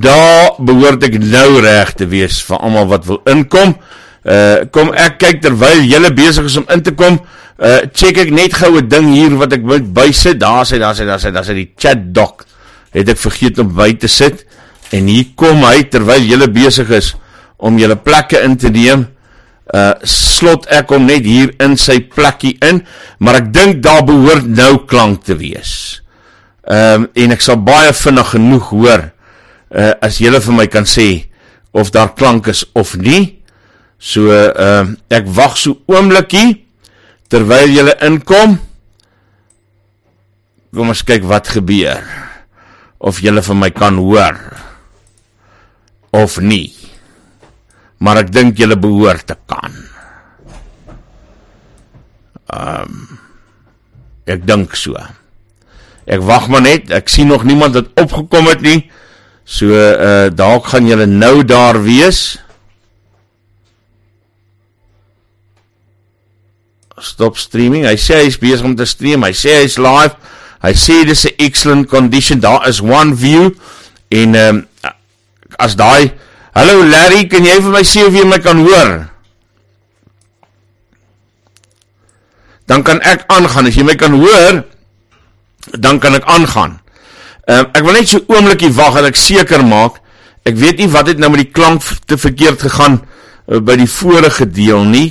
Daar behoort ek nou reg te wees vir almal wat wil inkom. Uh kom ek kyk terwyl julle besig is om in te kom. Uh check ek net gou 'n ding hier wat ek by sit. Daar sê daar sê daar sê daar sê die chat doc. Het ek vergeet om by te sit. En hier kom hy terwyl julle besig is om julle plekke in te neem. Uh slot ek hom net hier in sy plekkie in, maar ek dink daar behoort nou klank te wees. Ehm um, en ek sal baie vinnig genoeg hoor uh as julle vir my kan sê of daar klank is of nie. So ehm uh, ek wag so oomblikie terwyl julle inkom. Kom ons kyk wat gebeur. Of julle vir my kan hoor of nie. Maar ek dink julle behoort te kan. Ehm um, ek dink so. Ek wag maar net. Ek sien nog niemand wat opgekom het nie. So uh dalk gaan julle nou daar wees. Stop streaming. Hy sê hy's besig om te stream. Hy sê hy's live. Hy sê dis 'n excellent condition. Daar is one view en ehm um, as daai Hallo Larry, kan jy vir my sê of jy my kan hoor? Dan kan ek aangaan. As jy my kan hoor, dan kan ek aangaan. Uh, ek wil net so oombliekie wag en ek seker maak. Ek weet nie wat het nou met die klank te verkeerd gegaan uh, by die vorige deel nie.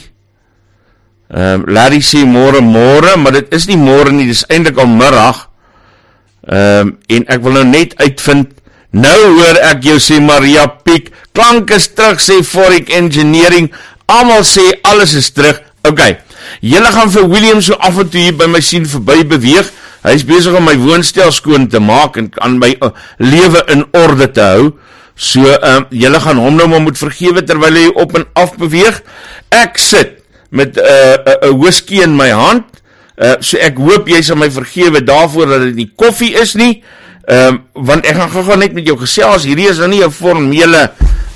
Ehm uh, Larry sê môre môre, maar dit is nie môre nie, dis eintlik al middag. Ehm um, en ek wil nou net uitvind nou hoor ek jou sê Maria Piek, klank is terug sê Forik Engineering. Almal sê alles is terug. OK. Julle gaan vir William so af en toe hier by my sien verby beweeg. Hy is besig om my woonstel skoon te maak en aan my uh, lewe in orde te hou. So ehm uh, julle gaan hom nou maar moet vergewe terwyl hy op en af beweeg. Ek sit met 'n uh, 'n uh, uh, whisky in my hand. Uh so ek hoop jy sal my vergewe daarvoor dat dit nie koffie is nie. Ehm um, want ek gaan gou-gou net met jou gesels. Hierdie is nou nie 'n formele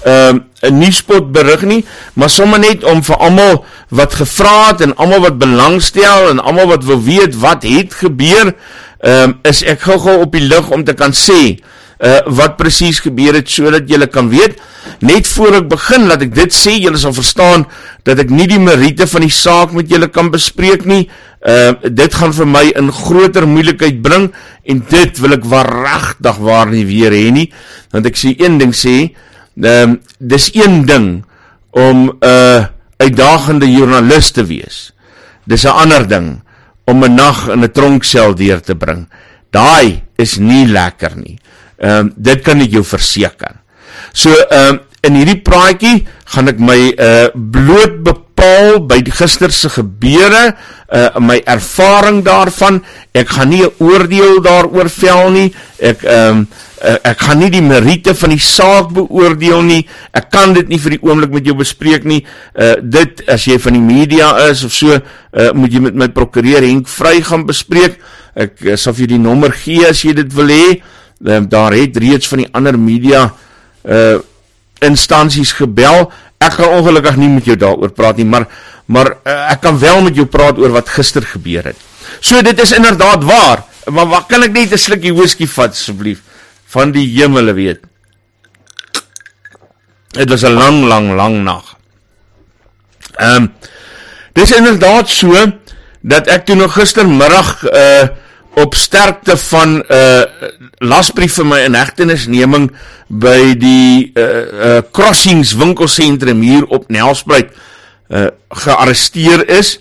ehm um, 'n nuuspot berig nie, maar sommer net om vir almal wat gevra het en almal wat belangstel en almal wat wil weet wat het gebeur, ehm um, is ek gou-gou op die lig om te kan sê uh wat presies gebeur het sodat julle kan weet. Net voor ek begin laat ek dit sê, julle sal verstaan dat ek nie die meriete van die saak met julle kan bespreek nie. Uh dit gaan vir my in groter moeilikheid bring en dit wil ek waaragtig waar nie weer hê nie, want ek sê een ding sê, ehm um, dis een ding om 'n uh, uitdagende joernalis te wees. Dis 'n ander ding om 'n nag in 'n tronksel deur te bring. Daai is nie lekker nie. Ehm um, dit kan ek jou verseker. So ehm um, in hierdie praatjie gaan ek my uh bloot bepaal by gister se gebeure, uh my ervaring daarvan. Ek gaan nie 'n oordeel daaroor vel nie. Ek ehm um, uh, ek gaan nie die meriete van die saak beoordeel nie. Ek kan dit nie vir die oomblik met jou bespreek nie. Uh dit as jy van die media is of so, uh moet jy met my prokureur Henk Vry gaan bespreek. Ek uh, sal vir jou die nommer gee as jy dit wil hê. Um, daar het reeds van die ander media uh instansies gebel. Ek gaan ongelukkig nie met jou daaroor praat nie, maar maar uh, ek kan wel met jou praat oor wat gister gebeur het. So dit is inderdaad waar, maar wat kan ek net 'n slukkie whisky vat asseblief van die hemele weet. Dit was 'n lang lang lang nag. Ehm um, dis inderdaad so dat ek toe nog gistermiddag uh op sterkte van 'n uh, lasbrief vir my inhegtenisneming by die uh, uh, Crossings winkelsentrum hier op Nelspruit uh, gearresteer is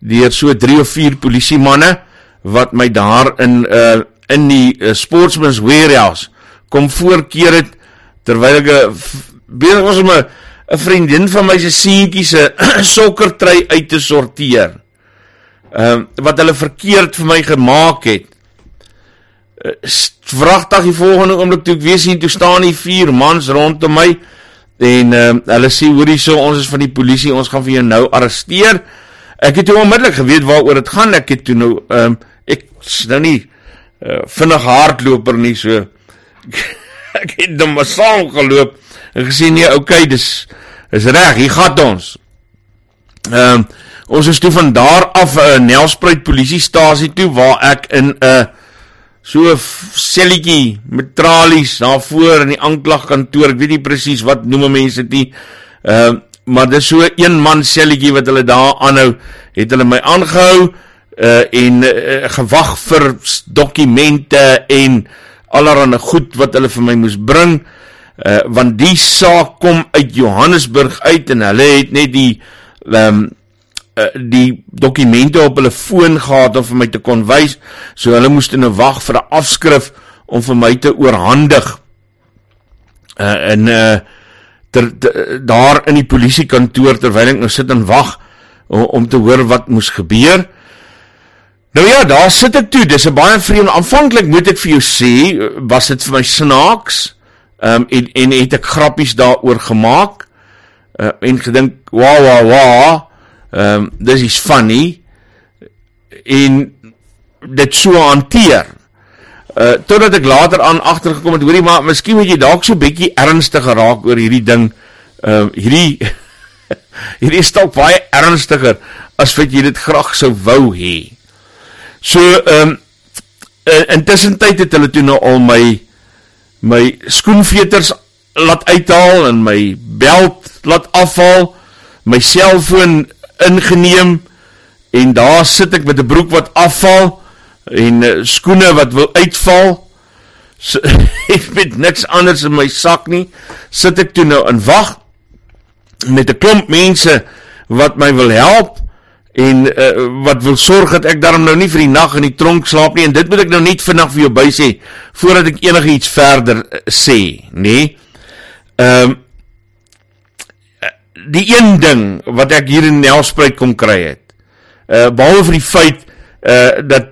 deur so 3 of 4 polisiemanne wat my daar in uh, in die uh, Sportsman's Warehouse kom voorkeer het terwyl ek besig was om 'n vriendin van my se seentjie se sokkertrui uit te sorteer ehm uh, wat hulle verkeerd vir my gemaak het. Uh, Vragtig die volgende oomblik toe ek weer sien toe staan die vier mans rondom my en ehm uh, hulle sê hoorie so ons is van die polisie ons gaan vir jou nou arresteer. Ek het toe onmiddellik geweet waaroor dit gaan. Ek het toe nou ehm um, ek nou nie uh, vinnig hardloper nie so ek het maar saam geloop en gesien nee okay dis is reg hier gaan ons. Ehm um, Ons is toe van daar af 'n uh, Nelspruit polisiestasie toe waar ek in 'n uh, so 'n selletjie met tralies daar voor in die aanklagkantoor. Ek weet nie presies wat noem mense dit. Ehm uh, maar dis so een man selletjie wat hulle daar aanhou. Het hulle my aangehou uh en uh, gewag vir dokumente en allerlei goed wat hulle vir my moes bring. Uh want die saak kom uit Johannesburg uit en hulle het net die um, uh, die dokumente op hulle foon gehad om vir my te kon wys. So hulle moes nou wag vir 'n afskrif om vir my te oorhandig. Uh en uh ter, ter, daar in die polisiekantoor terwyl ek nou sit en wag om, om te hoor wat moes gebeur. Nou ja, daar sit ek toe. Dis 'n baie vreemde aanvanklik moet ek vir jou sê, was dit vir my snaaks. Ehm um, en en het ek grappies daaroor gemaak. Uh, en gedink, "Wa wa wa." Ehm um, dis is funny. En dit so hanteer. Uh totdat ek later aan agtergekom het, hoorie maar, miskien moet jy dalk so bietjie ernstiger raak oor hierdie ding. Ehm uh, hierdie hierdie is dalk baie ernstiger as wat jy dit graag sou wou hê. So ehm um, intussen tyd het hulle toe nou al my my skoenveters laat uithaal en my beld laat afhaal, my selfoon ingeneem en daar sit ek met 'n broek wat afval en uh, skoene wat wil uitval. So, ek het niks anders in my sak nie. Sit ek toe nou in wag met 'n klomp mense wat my wil help en uh, wat wil sorg dat ek daarom nou nie vir die nag in die tronk slaap nie en dit moet ek nou net vinnig vir jou by sê voordat ek enigiets verder uh, sê, nê? Ehm um, die een ding wat ek hier in Nelspruit kom kry het. Uh behalwe vir die feit uh dat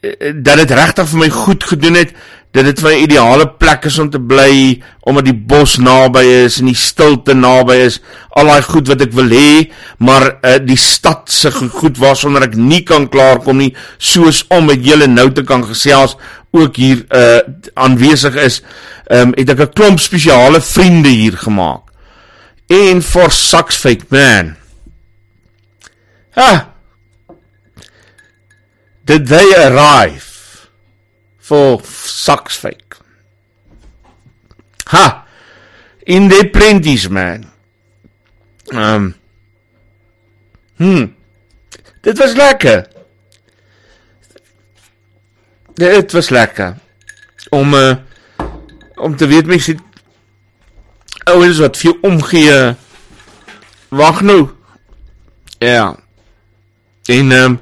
dat dit regtig vir my goed gedoen het dat dit 'n ideale plek is om te bly omdat die bos naby is en die stilte naby is. Al daai goed wat ek wil hê maar uh, die stad se goed waarsonder ek nie kan klaarkom nie soos om met julle nou te kan gesels ook hier uh, aanwesig is um, het ek 'n klomp spesiale vriende hier gemaak. En for sucks fake man. Ha! Did they arrive for socks fake. Ha! In the plenties, man. Um. Hmm. Dit was lekker. Dit was lekker. Om uh, om te weet mens het ouens wat veel omgee. Wag nou. Ja. En um,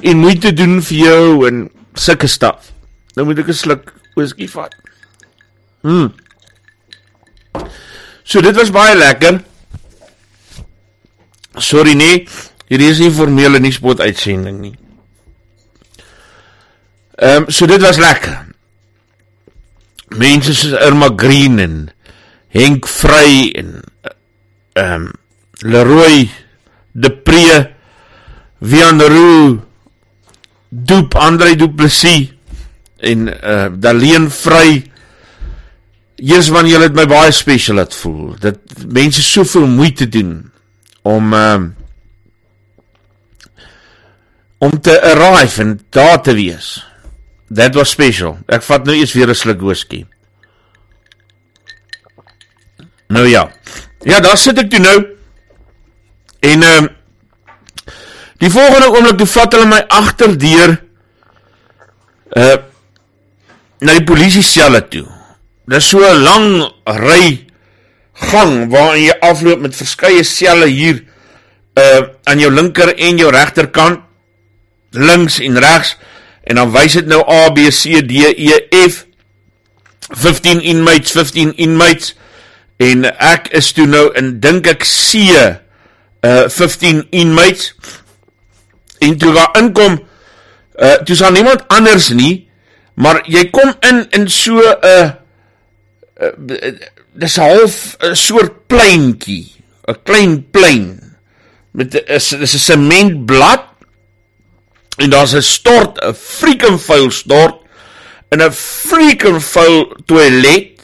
en moeite doen vir jou en sulke stuff. Nou moet ek 'n sluk whisky vat. Hm. So dit was baie lekker. Sorry nee, hier is nie formele nuuspot uitsending nie. Ehm um, so dit was lekker. Mense soos Irma Green en Henk Vry en ehm um, Leroy De Pre, Vian Roo, Doop Andre Du Plessis en uh Daleen vry eers wanneer jy dit my baie special laat voel. Dat mense soveel moeite doen om uh om te arrive en daar te wees. That was special. Ek vat nou eers weer 'n sluk whisky. Nou ja. Ja daar sit ek toe nou. En uh die volgende oomblik toe vat hulle my agterdeur uh na die polisie selle toe. Dis so 'n lang ry gang waarin jy afloop met verskeie selle hier uh aan jou linker en jou regterkant links en regs en dan wys dit nou A B C D E F 15 inmates 15 inmates en ek is toe nou in dink ek C uh 15 inmates en toe daar inkom uh toe sal niemand anders nie Maar jy kom in in so 'n uh, uh, dis half 'n soort pleintjie, 'n klein plein met is 'n sementblad en daar's 'n stort, 'n freaking vuil stort in 'n freaking vuil toilet.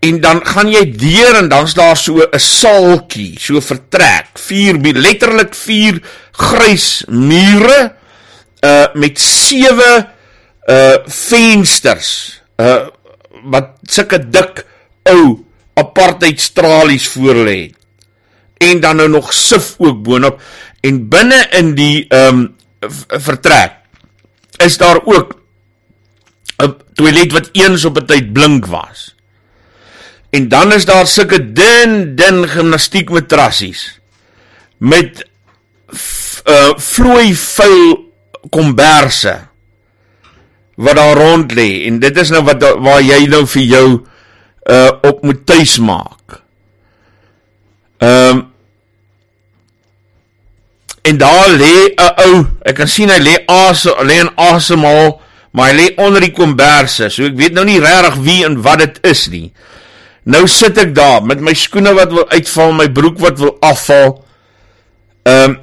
En dan gaan jy deur en dan's daar so 'n saaltjie, so vertrek, vier letterlik vier grys mure uh met sewe uh vensters uh wat sulke dik ou apartheid stralies voor lê. En dan nou nog sif ook boonop en binne in die ehm um, vertrek is daar ook 'n toilet wat eens op 'n tyd blink was. En dan is daar sulke dun dun gimnastiek matrassies met uh vloei vuil komberse wat daar rond lê en dit is nou wat waar jy nou vir jou uh op moet tuis maak. Ehm um, en daar lê 'n ou, ek kan sien hy lê asem, lê in asemhaal, maar hy lê onder die komberse, so ek weet nou nie regtig wie en wat dit is nie. Nou sit ek daar met my skoene wat wil uitval, my broek wat wil afval. Ehm um,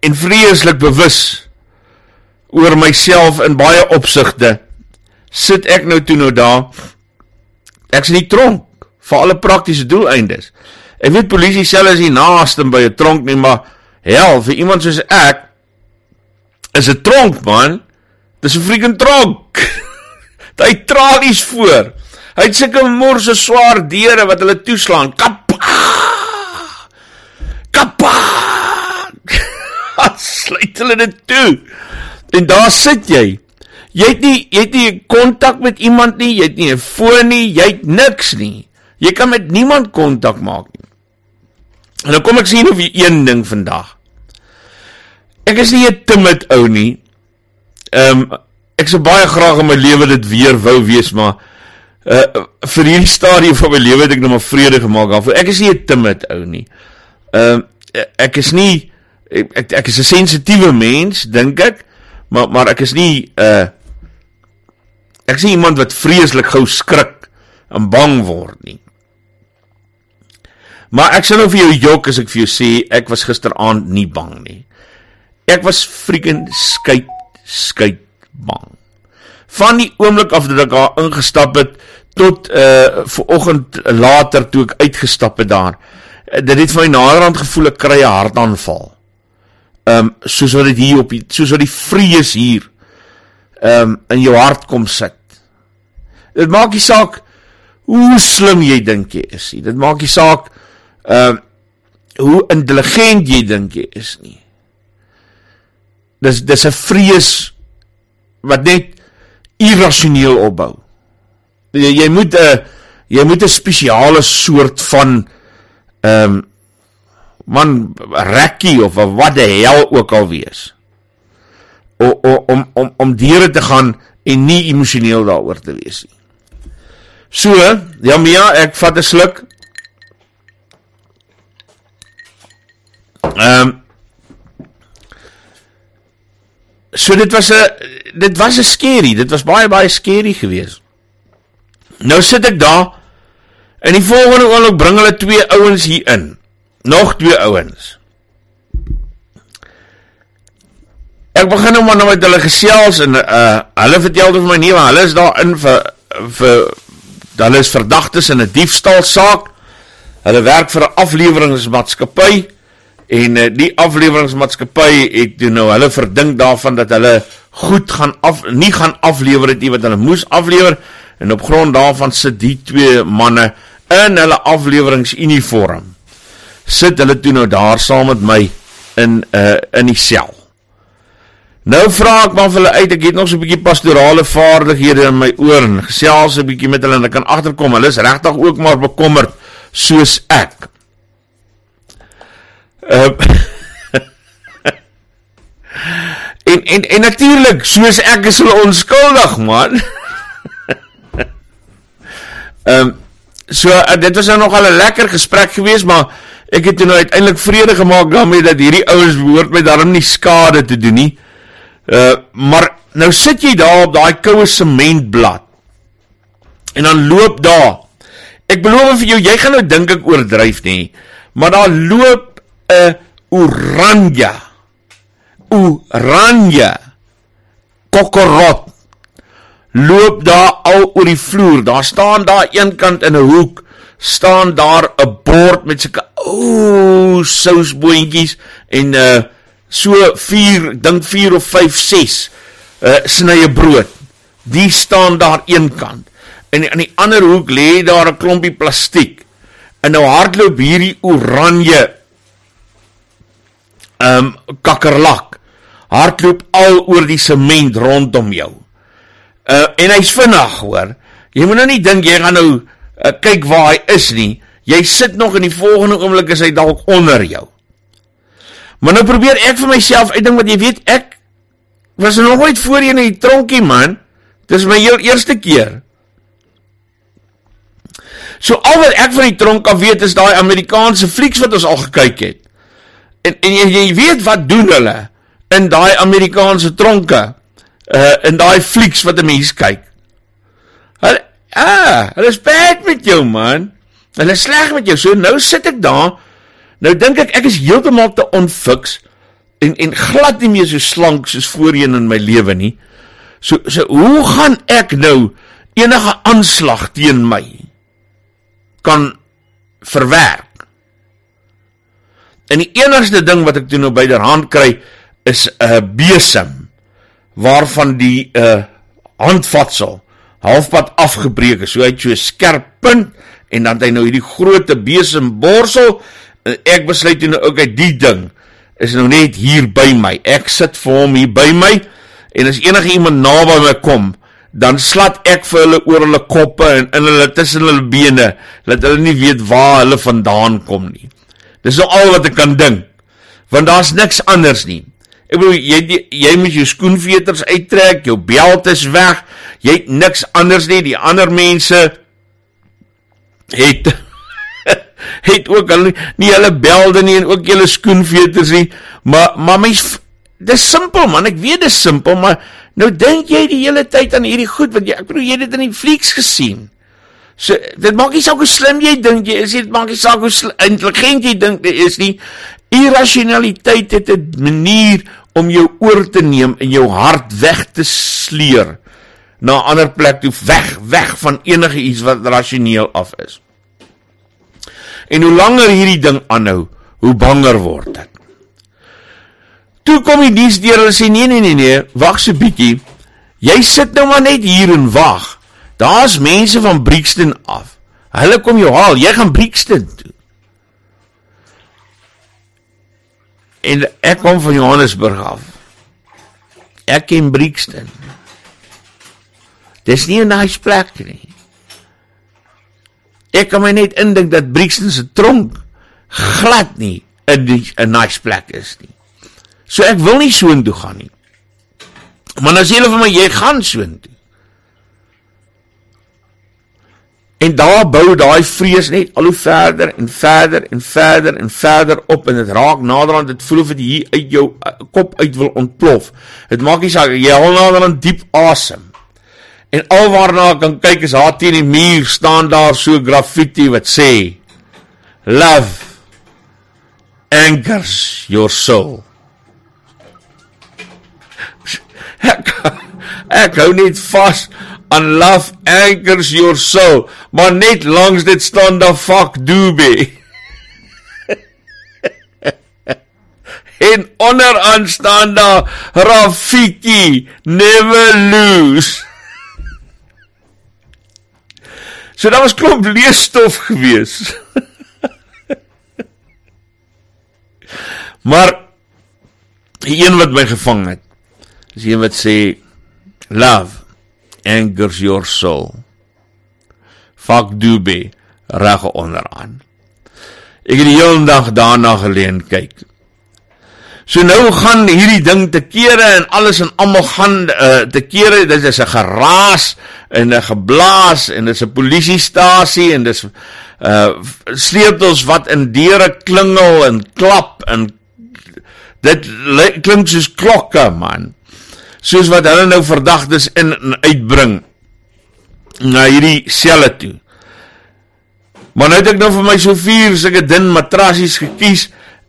en vreeslik bewus oor myself in baie opsigte sit ek nou toe nou daar. Ek's in die tronk vir alle praktiese doeleindes. Ek weet polisie self is nie naaste by 'n tronk nie maar hel vir iemand soos ek is 'n tronk man. Dis 'n freaking tronk. Hy tralies voor. Hy het sulke morse swaar deure wat hulle toeslaan. Kap kap sluit hulle dit toe. En daar sit jy. Jy het nie jy het nie kontak met iemand nie, jy het nie 'n foon nie, jy het niks nie. Jy kan met niemand kontak maak nie. En dan kom ek sien of jy een ding vandag. Ek is nie 'n timid ou nie. Ehm um, ek sou baie graag in my lewe dit weer wou wees, maar uh vir hierdie stadium van my lewe het ek nou maar vrede gemaak daarvoor. Ek is nie 'n timid ou nie. Ehm uh, ek is nie ek ek, ek is 'n sensitiewe mens, dink ek, maar maar ek is nie 'n uh, ek is nie iemand wat vreeslik gou skrik en bang word nie. Maar ek sal nou vir jou jok as ek vir jou sê ek was gisteraand nie bang nie. Ek was freaking skyt skyt bang. Van die oomblik af dat ek daar ingestap het tot uh vanoggend later toe ek uitgestap het daar. Uh, dit het vir my naderhand gevoel ek kry 'n hartaanval ehm um, soos wat dit hier op die soos wat die vrees hier ehm um, in jou hart kom sit. Dit maak nie saak hoe slim jy dink jy is nie. Dit maak nie saak ehm um, hoe intelligent jy dink jy is nie. Dis dis 'n vrees wat net irrasioneel opbou. Jy, jy moet 'n jy moet 'n spesiale soort van ehm um, man rekkie of wat die hel ook al wees. O, o, om om om diere te gaan en nie emosioneel daaroor te wees nie. So, ja Mia, ek vat 'n sluk. Ehm um, So dit was 'n dit was 'n skerry, dit was baie baie skerry geweest. Nou sit ek daar en die volgende oomblik bring hulle twee ouens hier in nog twee ouens. Ek begin nou maar nou met hulle gesels en uh hulle vertel vir my nee, hulle is daar in vir vir hulle is verdagtes in 'n diefstal saak. Hulle werk vir 'n afleweringsmaatskappy en uh, die afleweringsmaatskappy het doen nou hulle verdink daarvan dat hulle goed gaan af nie gaan aflewer dit wat hulle moes aflewer en op grond daarvan sit die twee manne in hulle afleweringsuniform sit hulle toe nou daar saam met my in uh in die sel. Nou vra ek maar vir hulle uit, ek het nog so 'n bietjie pastorale vaardighede in my oor en gesels 'n bietjie met hulle en ek kan agterkom, hulle is regtig ook maar bekommerd soos ek. Uh En en en natuurlik, soos ek is hulle onskuldig, man. Ehm um, so uh, dit was nou nogal 'n lekker gesprek geweest, maar ek het nou uiteindelik vrede gemaak daarmee dat hierdie ouens behoort my daarom nie skade te doen nie. Uh maar nou sit jy daar op daai koue sementblad. En dan loop daar. Ek beloof vir jou, jy gaan nou dink ek oordryf nie, maar daar loop 'n oranje oranje kokorot loop daar al oor die vloer. Daar staan daar eenkant in 'n hoek staan daar 'n bord met sulke ou sousboontjies en uh so 4 dink 4 of 5 6 uh snye brood. Die staan daar een kant. En aan die ander hoek lê daar 'n klompie plastiek. En nou hardloop hierdie oranje um, kakkerlak. Hardloop al oor die sement rondom jou. Uh en hy's vinnig, hoor. Jy moet nou nie dink jy gaan nou uh, kyk waar hy is nie. Jy sit nog in die volgende oomblik is hy dalk onder jou. Maar nou probeer ek vir myself uitdink wat jy weet ek was nog nooit voorheen in die tronkie man. Dis my heel eerste keer. So al wat ek van die tronk af weet is daai Amerikaanse flieks wat ons al gekyk het. En en jy, jy weet wat doen hulle in daai Amerikaanse tronke? Uh in daai flieks wat 'n mens kyk. Hulle ah, hulle is bad met jou man. Hulle is sleg met jou. So nou sit ek daar. Nou dink ek ek is heeltemal te onfiks en en glad nie meer so slank soos voorheen in my lewe nie. So so hoe gaan ek nou enige aanslag teen my kan verwerk? En die enigste ding wat ek toe nou byderhand kry is 'n besem waarvan die 'n uh, handvatsel halfpad afgebreek is. So hy het so 'n skerp punt en dan het hy nou hierdie groot besem borsel en ek besluit nou okay die ding is nou net hier by my. Ek sit vir hom hier by my en as enige iemand naby my kom, dan slat ek vir hulle oor hulle koppe en in hulle tussen hulle bene, dat hulle nie weet waar hulle vandaan kom nie. Dis nou al wat ek kan dink. Want daar's niks anders nie. Ek bedoel jy jy moet jou skoenveters uittrek, jou beld is weg. Jy het niks anders nie. Die ander mense het het ook al nie hulle belde nie en ook hulle skoenveters nie. Maar maar mens dis simpel man, ek weet dit is simpel, maar nou dink jy die hele tyd aan hierdie goed want jy ek bedoel jy het dit in die flieks gesien. So dit maak nie saak hoe slim jy dink jy is, dit maak nie saak hoe intelligent jy dink jy is nie. Irrasionaliteit het 'n manier om jou oor te neem en jou hart weg te sleur na 'n ander plek toe weg, weg van enige iets wat rasioneel af is. En hoe langer hierdie ding aanhou, hoe banger word ek. Toe kom die diens deur hulle sê nee nee nee nee, wag so bietjie. Jy sit nou maar net hier en wag. Daar's mense van Brixton af. Hulle kom jou haal. Jy gaan Brixton toe. En ek kom van Johannesburg af. Ek ken Brixton. Dis nie 'n nice plek nie. Ek kan my net indink dat Brixton se tronk glad nie 'n nice plek is nie. So ek wil nie soontoe gaan nie. Maar as jy hulle vir my jy gaan soontoe. En daar bou daai vrees net al hoe verder en verder en verder en verder op en dit raak nader aan dit voel of dit hier uit jou uh, kop uit wil ontplof. Dit maak nie saak jy hol nader aan diep asem. En alwaarna kan kyk is daar teen die muur staan daar so graffiti wat sê love anchors your soul. Ek ek hou net vas aan love anchors your soul, maar net langs dit staan da fuck doobie. en onder aan staan da Rafiki never lose. So daar was klomp leesstof gewees. maar die een wat my gevang het Dis een wat sê love angers your soul. Fuck doobie reg onderaan. Ek het die hele dag daarna geleen kyk. So nou gaan hierdie ding te kere en alles en almal gaan uh, te kere. Dit is 'n geraas en 'n geblaas en dit is 'n polisiestasie en dis uh sleutels wat in deure klingel en klap en dit klink soos klokke man soos wat hulle nou verdagtes in en uitbring na hierdie selle toe. Maar nou het ek nou vir my so vier sulke dun matrassies gekies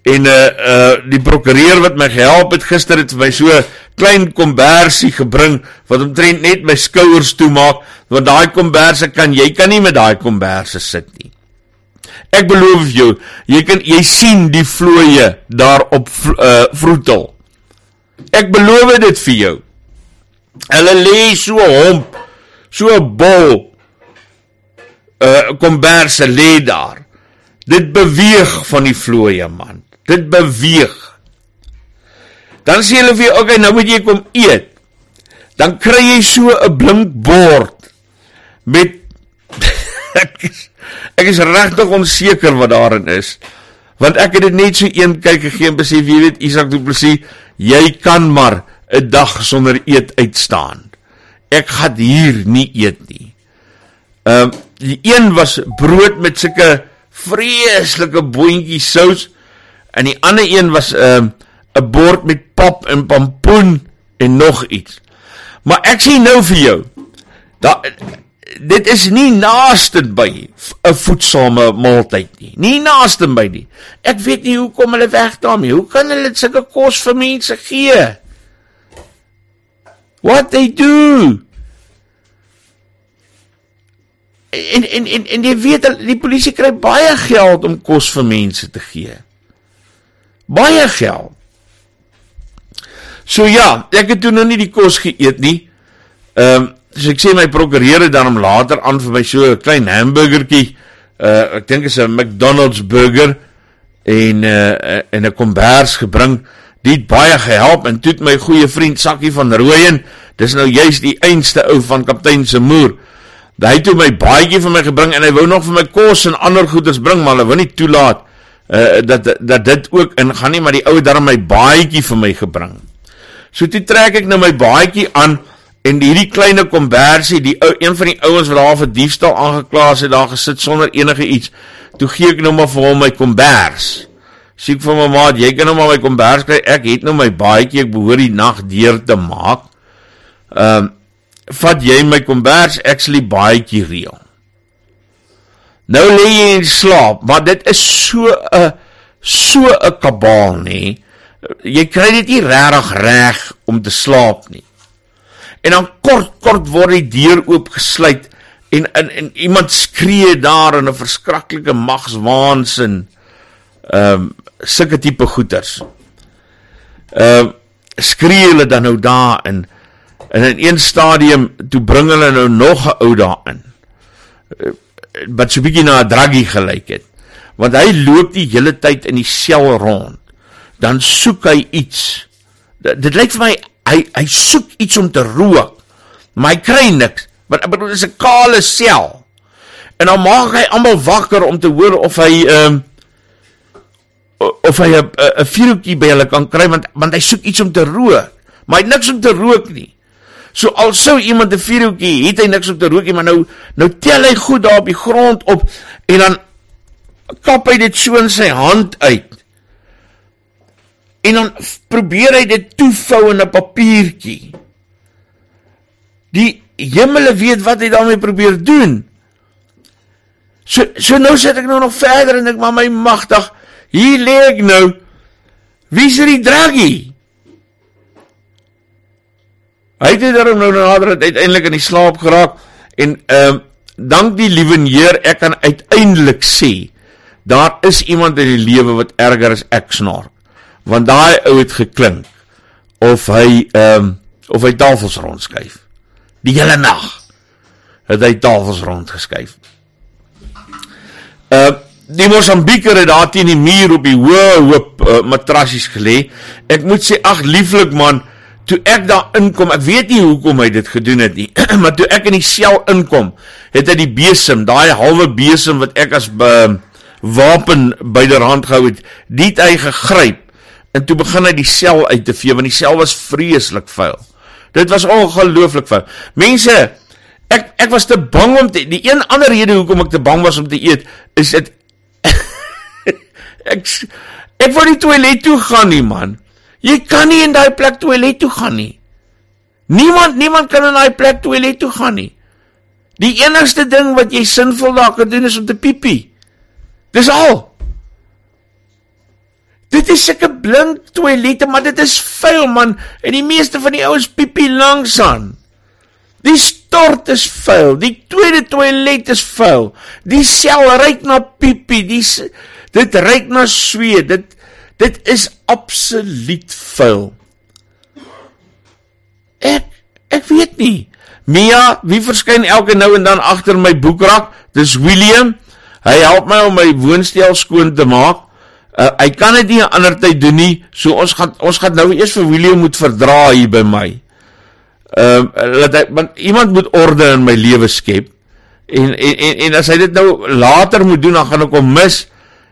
en uh uh die prokureur wat my gehelp het gister het vir my so klein kombersie gebring wat omtrent net my skouers toe maak want daai komberse kan jy kan nie met daai komberse sit nie. Ek beloof jou, jy kan jy sien die vlooie daar op uh vroetel. Ek beloof dit vir jou. Hulle lê so homp, so 'n bol. Uh komberse lê daar. Dit beweeg van die vloeie man. Dit beweeg. Dan sê hulle vir jou, "Oké, okay, nou moet jy kom eet." Dan kry jy so 'n blink bord met ek is, is regtig onseker wat daarin is. Want ek het dit net so een kyk gegee en besef, jy weet, Isak Du Plessis, jy kan maar 'n dag sonder eet uitstaan. Ek gaan hier nie eet nie. Ehm um, die een was brood met sulke vreeslike boontjie sous en die ander een was 'n um, 'n bord met pap en pompoen en nog iets. Maar ek sê nou vir jou, da dit is nie naaste by 'n voedsame maaltyd nie. Nie naaste by nie. Ek weet nie hoekom hulle weg daarmee. Hoe kan hulle sulke kos vir mense gee? What they do? En en en en jy weet die polisie kry baie geld om kos vir mense te gee. Baie geld. So ja, ek het toe nog nie die kos geëet nie. Ehm um, so ek sê my prokureur het dan om later aan vir my so 'n klein hamburgertjie. Uh ek dink is 'n McDonald's burger en uh en 'n kombers gebring. Dit het baie gehelp en toe het my goeie vriend Sakkie van Rooyen, dis nou juist die einste ou van kaptein se moer. Hy het toe my baadjie vir my gebring en hy wou nog vir my kos en ander goederes bring, maar hy wou nie toelaat uh dat dat dit ook ingaan nie, maar die ou het dan my baadjie vir my gebring. So toe trek ek nou my baadjie aan en hierdie kleine kombersie, die ou een van die ouens wat daar vir diefstal aangekla is, het daar gesit sonder enige iets. Toe gee ek nou maar vir hom my kombers. Sê ek vir my maat, jy kan nou maar my kombers kry. Ek het nou my baadjie, ek behoort die nag deur te maak. Ehm um, vat jy my kombers actually baadjie reël. Nou lê jy in slaap, maar dit is so 'n so 'n kabaal nê. Jy kry dit nie regtig reg om te slaap nie. En dan kort kort word die deur oopgesluit en en, en iemand skree daar in 'n verskriklike magswaansin. Ehm um, sulke tipe goeters. Ehm uh, skree hulle dan nou daar in En in een stadium toe bring hulle nou nog 'n ou daarin. Eh, wat so bietjie na 'n druggie gelyk het. Want hy loop die hele tyd in die sel rond. Dan soek hy iets. Dit, dit lyk vir my hy hy soek iets om te rook. Maar hy kry niks. Want ek bedoel dit is 'n kale sel. En dan maak hy almal wakker om te hoor of hy ehm uh, of hy 'n 'n vuurtjie by hulle kan kry want want hy soek iets om te rook. Maar hy het niks om te rook nie. So al sou iemand 'n vuurhoutjie het hy niks op te rook nie, maar nou nou tel hy goed daar op die grond op en dan kap hy dit so in sy hand uit. En dan probeer hy dit toevou in 'n papiertjie. Die hemele weet wat hy daarmee probeer doen. So so nou sit ek nou nog verder en ek maar my magtig hier lê ek nou. Wie is die draggie? Hy het dit nou nader uiteindelik in die slaap geraak en ehm uh, dank die liewe Heer ek kan uiteindelik sê daar is iemand in die lewe wat erger as ek snork. Want daai ou het geklink of hy ehm um, of hy tafels rondskuif. Die hele nag het hy tafels rondgeskuif. Uh die Mosambieker het daar teen die muur op die hoë hoop uh, matrassies gelê. Ek moet sê ag lieflik man, toe ek daar inkom, ek weet nie hoekom hy dit gedoen het nie, maar toe ek in die sel inkom, het hy die besem, daai halwe besem wat ek as uh, wapen byderhand gehou het, die het hy gegryp, en toe begin hy die sel uit te vee, want die sel was vreeslik vuil. Dit was ongelooflik vuil. Mense, ek, ek was te bang om te, die een ander rede hoekom ek te bang was om te eet, is het, ek, ek wil die toilet toe gaan nie man, Jy kan nie in daai plek toilet toe gaan nie. Niemand niemand kan in daai plek toilet toe gaan nie. Die enigste ding wat jy sinvol daar kan doen is om te piepie. Dis al. Dit is sulke blink toilette, maar dit is vuil man en die meeste van die ouens piepie langs aan. Die stort is vuil, die tweede toilet is vuil. Die sel ruik na piepie, die dit ruik na sweet. Dit Dit is absoluut vuil. Ek Ek weet nie. Mia, wie verskyn elke nou en dan agter my boekrak? Dis William. Hy help my om my woonstel skoon te maak. Uh, hy kan dit nie 'n ander tyd doen nie. So ons gaan ons gaan nou eers vir William moet verdra hier by my. Ehm uh, laat hy want iemand moet orde in my lewe skep. En, en en en as hy dit nou later moet doen, dan gaan ek hom mis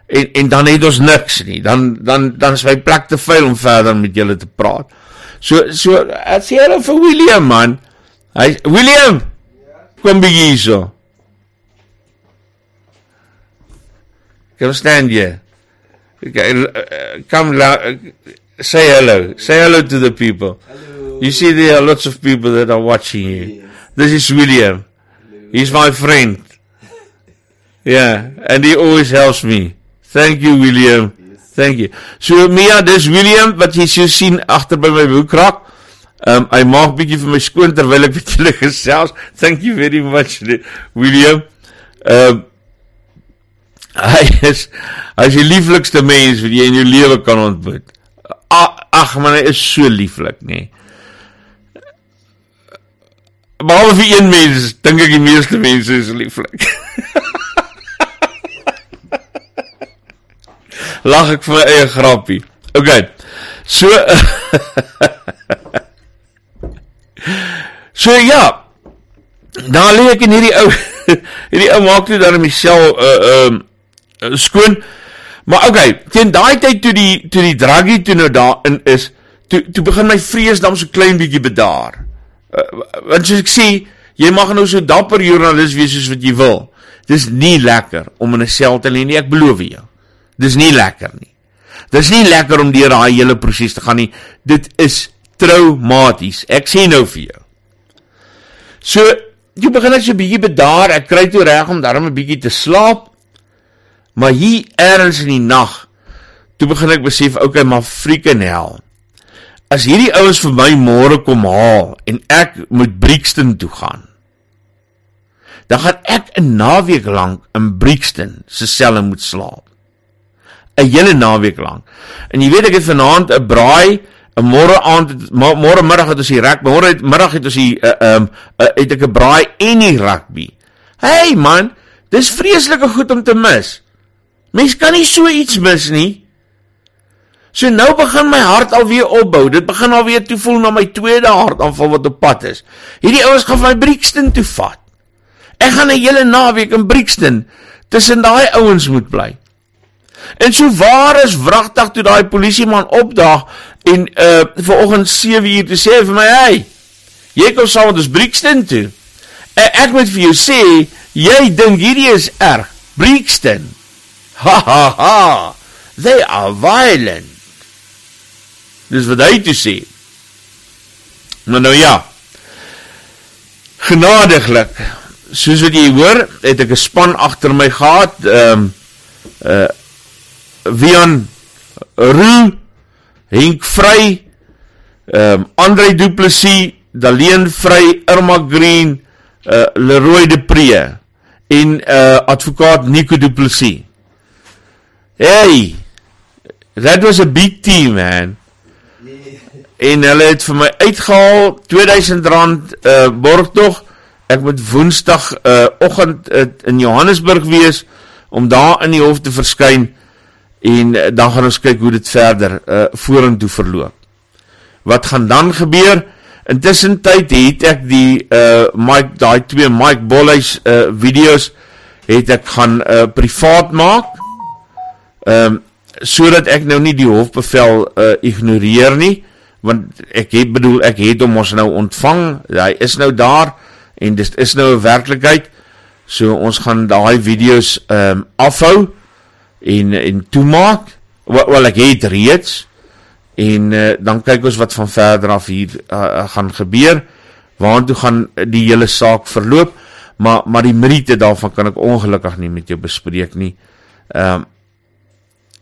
en en dan het ons niks nie. Dan dan dan is my plek te vuil om verder met julle te praat. So so as jy hulle vir William man. Hy William. Kom by hier so. Come stand here. Okay, uh, come uh, say hello. Say hello to the people. Hello. You see there are lots of people that are watching you. Yes. This is William. Hello. He's my friend. Yeah, and he always helps me. Thank you, William. Yes. Thank you. So Mia, dis William wat jy so sien agter by my boekrak. Um hy maak bietjie vir my skoon terwyl ek met julle gesels. Thank you very much, William. Um hy is hy is die lieflikste mens wat jy in jou lewe kan ontmoet. Ag man, hy is so lieflik, nê. Nee. Behalwe vir een mens, dink ek die meeste mense is lieflik. Lag ek vir eie grappie. OK. So So ja. Dan lê ek in hierdie ou hierdie ou maak toe dan homself uh um uh, skoon. Maar okay, teen daai tyd toe die toe die druggie toe nou daarin is, toe toe begin my vrees dan so klein bietjie bedaar. Uh, want soos ek sê, jy mag nou so dapper joernalis wees soos wat jy wil. Dis nie lekker om in 'n sel te lê nie, ek beloof jou. Dis nie lekker nie. Dis nie lekker om deur daai hele proses te gaan nie. Dit is traumaties. Ek sê nou vir jou. So, jy begin as jy bietjie bedaar, ek kry toe reg om daarom 'n bietjie te slaap. Maar hier eers in die nag, toe begin ek besef, okay, maar freaking hell. As hierdie ouens vir my môre kom haal en ek moet Brixton toe gaan, dan gaan ek 'n naweek lank in Brixton se selle moet slaap. 'n hele naweek lank. En jy weet ek het vanaand 'n braai, 'n môre aand, môre middag het ons die rugby, môre middag het ons die ehm uh, um, uh, het ek 'n braai en die rugby. Hey man, dis vreeslike goed om te mis. Mens kan nie so iets mis nie. So nou begin my hart alweer opbou. Dit begin alweer toe voel na my tweede hartaanval wat op pad is. Hierdie ouens gaan my Brixton toe vat. Ek gaan 'n hele naweek in Brixton tussen daai ouens moet bly. En so waar is wragtig toe daai polisieman opdaag en uh vanoggend 7uur te sê vir my, "Hey, jy kom saam met ons Brixton toe." En ek moet vir jou sê, jy dink hierdie is erg. Brixton. Ha ha ha. They are violent. Dis wat hy toe sê. Maar nou ja. Genadiglik. Soos wat jy hoor, het ek 'n span agter my gehad. Ehm um, uh Wian Roo, Henk Vry, ehm um, Andre Du Plessis, Daleen Vry, Irma Green, uh Leroy de Pre en uh advokaat Nico Du Plessis. Hey. That was a big team, man. En hulle het vir my uitgehaal R2000 uh borgtog. Ek moet Woensdag uh oggend uh, in Johannesburg wees om daar in die hof te verskyn en uh, dan gaan ons kyk hoe dit verder uh vorentoe verloop. Wat gaan dan gebeur? Intussen tyd het ek die uh Mike daai twee Mike Bolleys uh video's het ek gaan uh privaat maak. Ehm um, sodat ek nou nie die hofbevel uh ignoreer nie want ek het bedoel ek het hom ons nou ontvang. Hy is nou daar en dit is nou 'n werklikheid. So ons gaan daai video's ehm um, afhou en en toemaak. Wel, wel ek het reeds en uh, dan kyk ons wat van verder af hier uh, gaan gebeur. Waartoe gaan die hele saak verloop? Maar maar die meriete daarvan kan ek ongelukkig nie met jou bespreek nie. Ehm um,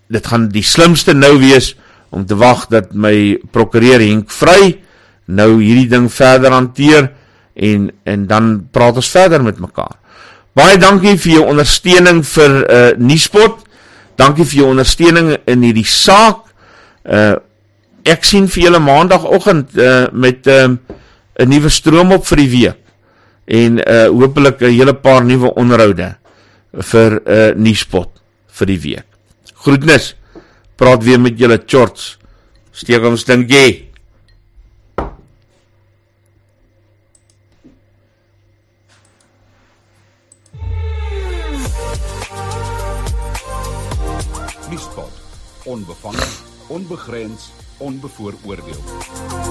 dit gaan die slimste nou wees om te wag dat my prokureur Henk Vry nou hierdie ding verder hanteer en en dan praat ons verder met mekaar. Baie dankie vir jou ondersteuning vir uh Nuuspot. Dankie vir jou ondersteuning in hierdie saak. Uh ek sien vir julle maandagooggend uh met ehm uh, 'n nuwe stroom op vir die week en uh hopelik 'n hele paar nuwe onderhoude vir 'n uh, nuuspot vir die week. Groetnis. Praat weer met julle shorts. Steek ons dink jy. Nuuspot. Onbevange, onbegrens, onbevooroordeel.